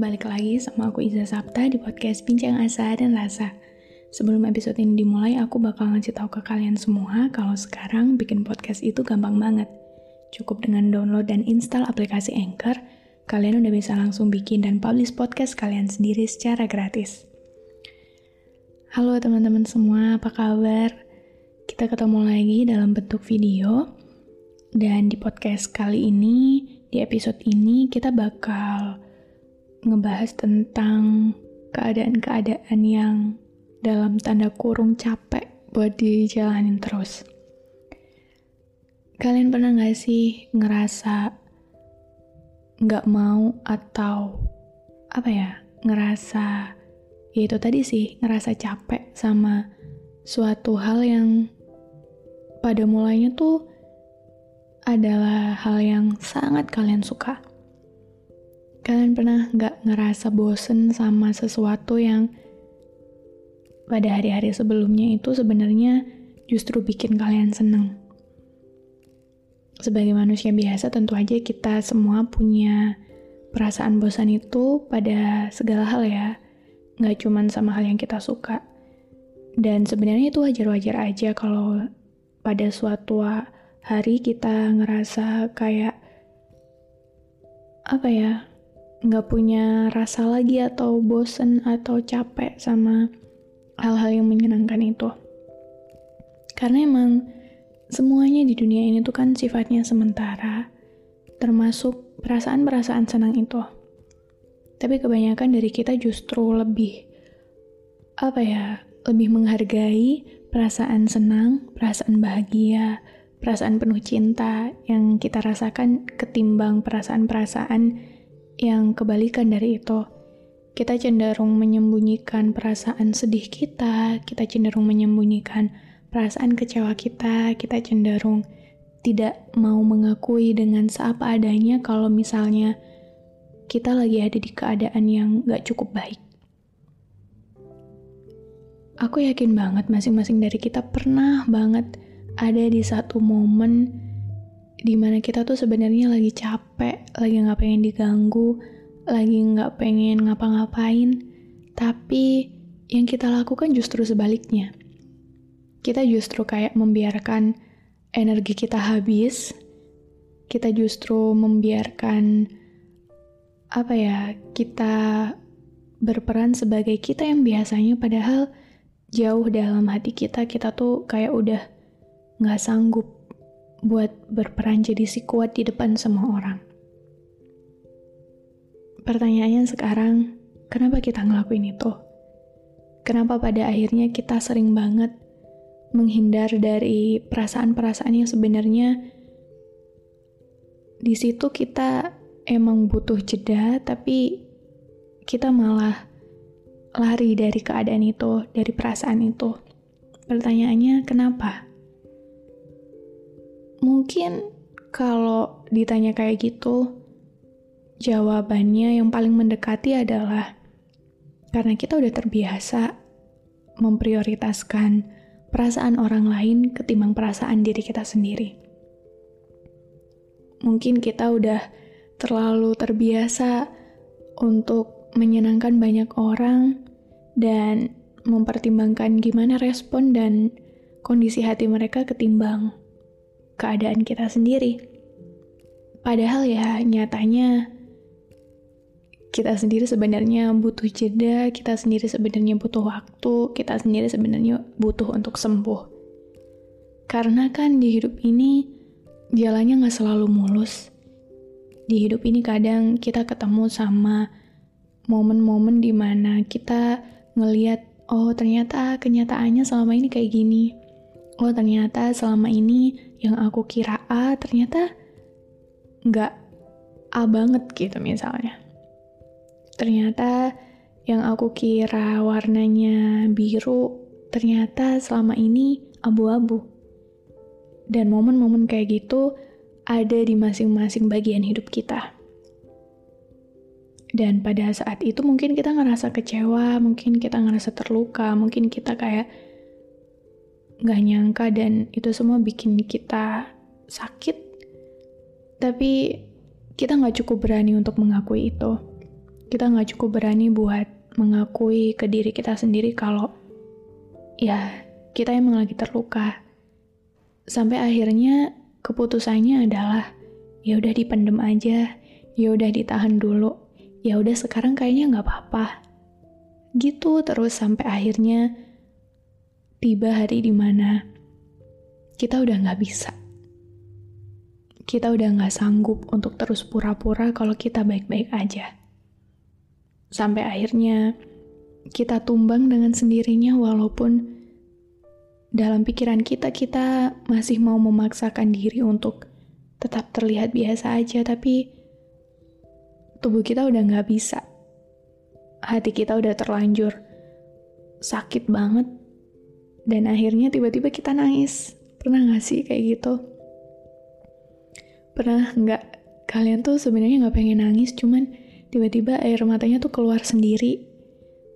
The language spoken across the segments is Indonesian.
Balik lagi sama aku Iza Sapta di podcast Bincang Asa dan Rasa. Sebelum episode ini dimulai, aku bakal ngasih tahu ke kalian semua kalau sekarang bikin podcast itu gampang banget. Cukup dengan download dan install aplikasi Anchor, kalian udah bisa langsung bikin dan publish podcast kalian sendiri secara gratis. Halo teman-teman semua, apa kabar? Kita ketemu lagi dalam bentuk video. Dan di podcast kali ini, di episode ini kita bakal ngebahas tentang keadaan-keadaan yang dalam tanda kurung capek buat dijalanin terus. Kalian pernah gak sih ngerasa gak mau atau apa ya, ngerasa ya itu tadi sih, ngerasa capek sama suatu hal yang pada mulainya tuh adalah hal yang sangat kalian suka Kalian pernah nggak ngerasa bosen sama sesuatu yang pada hari-hari sebelumnya itu sebenarnya justru bikin kalian seneng? Sebagai manusia biasa tentu aja kita semua punya perasaan bosan itu pada segala hal ya. Nggak cuman sama hal yang kita suka. Dan sebenarnya itu wajar-wajar aja kalau pada suatu hari kita ngerasa kayak apa ya nggak punya rasa lagi atau bosen atau capek sama hal-hal yang menyenangkan itu. Karena emang semuanya di dunia ini tuh kan sifatnya sementara, termasuk perasaan-perasaan senang itu. Tapi kebanyakan dari kita justru lebih apa ya, lebih menghargai perasaan senang, perasaan bahagia, perasaan penuh cinta yang kita rasakan ketimbang perasaan-perasaan yang kebalikan dari itu. Kita cenderung menyembunyikan perasaan sedih kita, kita cenderung menyembunyikan perasaan kecewa kita, kita cenderung tidak mau mengakui dengan seapa adanya kalau misalnya kita lagi ada di keadaan yang gak cukup baik. Aku yakin banget masing-masing dari kita pernah banget ada di satu momen di mana kita tuh sebenarnya lagi capek, lagi nggak pengen diganggu, lagi nggak pengen ngapa-ngapain, tapi yang kita lakukan justru sebaliknya. Kita justru kayak membiarkan energi kita habis, kita justru membiarkan apa ya, kita berperan sebagai kita yang biasanya padahal jauh dalam hati kita, kita tuh kayak udah nggak sanggup buat berperan jadi si kuat di depan semua orang. Pertanyaannya sekarang, kenapa kita ngelakuin itu? Kenapa pada akhirnya kita sering banget menghindar dari perasaan-perasaan yang sebenarnya di situ kita emang butuh jeda, tapi kita malah lari dari keadaan itu, dari perasaan itu. Pertanyaannya, kenapa? Mungkin kalau ditanya kayak gitu, jawabannya yang paling mendekati adalah karena kita udah terbiasa memprioritaskan perasaan orang lain ketimbang perasaan diri kita sendiri. Mungkin kita udah terlalu terbiasa untuk menyenangkan banyak orang dan mempertimbangkan gimana respon dan kondisi hati mereka ketimbang keadaan kita sendiri. Padahal ya nyatanya kita sendiri sebenarnya butuh jeda, kita sendiri sebenarnya butuh waktu, kita sendiri sebenarnya butuh untuk sembuh. Karena kan di hidup ini jalannya nggak selalu mulus. Di hidup ini kadang kita ketemu sama momen-momen di mana kita ngeliat, oh ternyata kenyataannya selama ini kayak gini. Oh ternyata selama ini yang aku kira A ternyata nggak A banget gitu misalnya. Ternyata yang aku kira warnanya biru, ternyata selama ini abu-abu. Dan momen-momen kayak gitu ada di masing-masing bagian hidup kita. Dan pada saat itu mungkin kita ngerasa kecewa, mungkin kita ngerasa terluka, mungkin kita kayak nggak nyangka dan itu semua bikin kita sakit. Tapi kita nggak cukup berani untuk mengakui itu. Kita nggak cukup berani buat mengakui ke diri kita sendiri kalau ya kita emang lagi terluka. Sampai akhirnya keputusannya adalah ya udah dipendem aja, ya udah ditahan dulu, ya udah sekarang kayaknya nggak apa-apa. Gitu terus sampai akhirnya tiba hari di mana kita udah nggak bisa kita udah nggak sanggup untuk terus pura-pura kalau kita baik-baik aja. Sampai akhirnya kita tumbang dengan sendirinya walaupun dalam pikiran kita kita masih mau memaksakan diri untuk tetap terlihat biasa aja tapi tubuh kita udah nggak bisa. Hati kita udah terlanjur sakit banget dan akhirnya tiba-tiba kita nangis. Pernah gak sih kayak gitu? pernah nggak kalian tuh sebenarnya nggak pengen nangis cuman tiba-tiba air matanya tuh keluar sendiri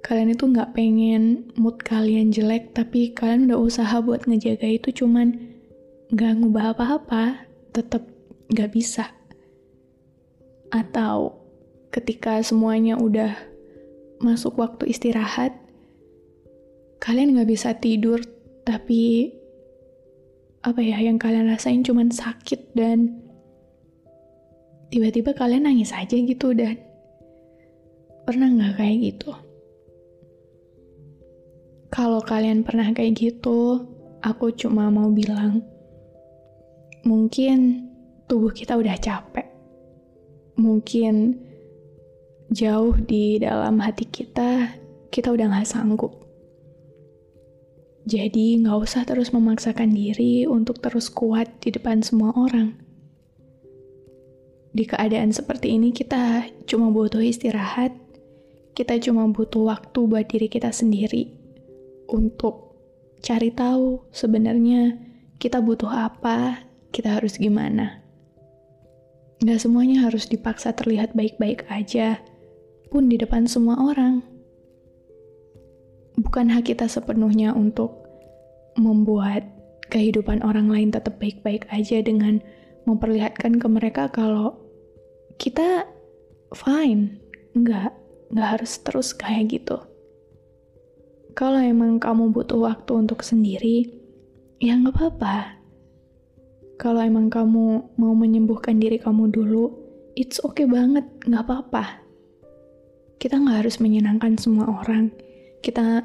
kalian itu nggak pengen mood kalian jelek tapi kalian udah usaha buat ngejaga itu cuman nggak ngubah apa-apa tetap nggak bisa atau ketika semuanya udah masuk waktu istirahat kalian nggak bisa tidur tapi apa ya yang kalian rasain cuman sakit dan tiba-tiba kalian nangis aja gitu dan pernah nggak kayak gitu? Kalau kalian pernah kayak gitu, aku cuma mau bilang, mungkin tubuh kita udah capek. Mungkin jauh di dalam hati kita, kita udah gak sanggup. Jadi gak usah terus memaksakan diri untuk terus kuat di depan semua orang di keadaan seperti ini kita cuma butuh istirahat, kita cuma butuh waktu buat diri kita sendiri untuk cari tahu sebenarnya kita butuh apa, kita harus gimana. Gak semuanya harus dipaksa terlihat baik-baik aja, pun di depan semua orang. Bukan hak kita sepenuhnya untuk membuat kehidupan orang lain tetap baik-baik aja dengan memperlihatkan ke mereka kalau kita fine, nggak, nggak harus terus kayak gitu. Kalau emang kamu butuh waktu untuk sendiri, ya nggak apa-apa. Kalau emang kamu mau menyembuhkan diri kamu dulu, it's okay banget, nggak apa-apa. Kita nggak harus menyenangkan semua orang. Kita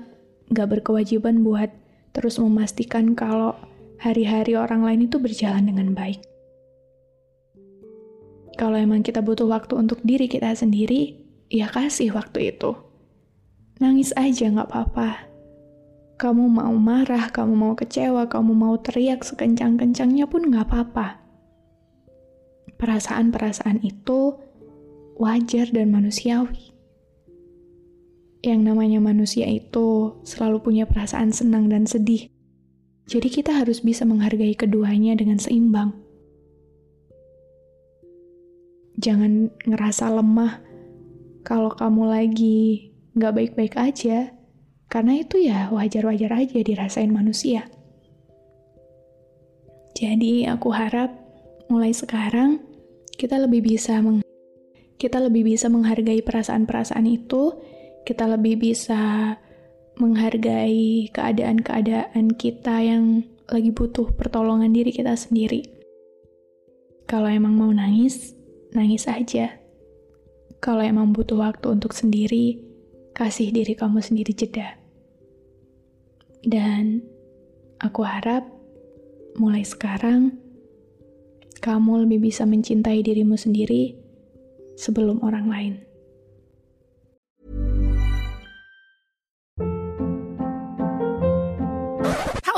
nggak berkewajiban buat terus memastikan kalau hari-hari orang lain itu berjalan dengan baik. Kalau emang kita butuh waktu untuk diri kita sendiri, ya kasih waktu itu. Nangis aja nggak apa-apa. Kamu mau marah, kamu mau kecewa, kamu mau teriak sekencang-kencangnya pun nggak apa-apa. Perasaan-perasaan itu wajar dan manusiawi. Yang namanya manusia itu selalu punya perasaan senang dan sedih. Jadi kita harus bisa menghargai keduanya dengan seimbang jangan ngerasa lemah kalau kamu lagi nggak baik-baik aja, karena itu ya wajar-wajar aja dirasain manusia. Jadi aku harap mulai sekarang kita lebih bisa meng kita lebih bisa menghargai perasaan-perasaan itu, kita lebih bisa menghargai keadaan-keadaan kita yang lagi butuh pertolongan diri kita sendiri. Kalau emang mau nangis, nangis aja. Kalau emang butuh waktu untuk sendiri, kasih diri kamu sendiri jeda. Dan aku harap mulai sekarang kamu lebih bisa mencintai dirimu sendiri sebelum orang lain.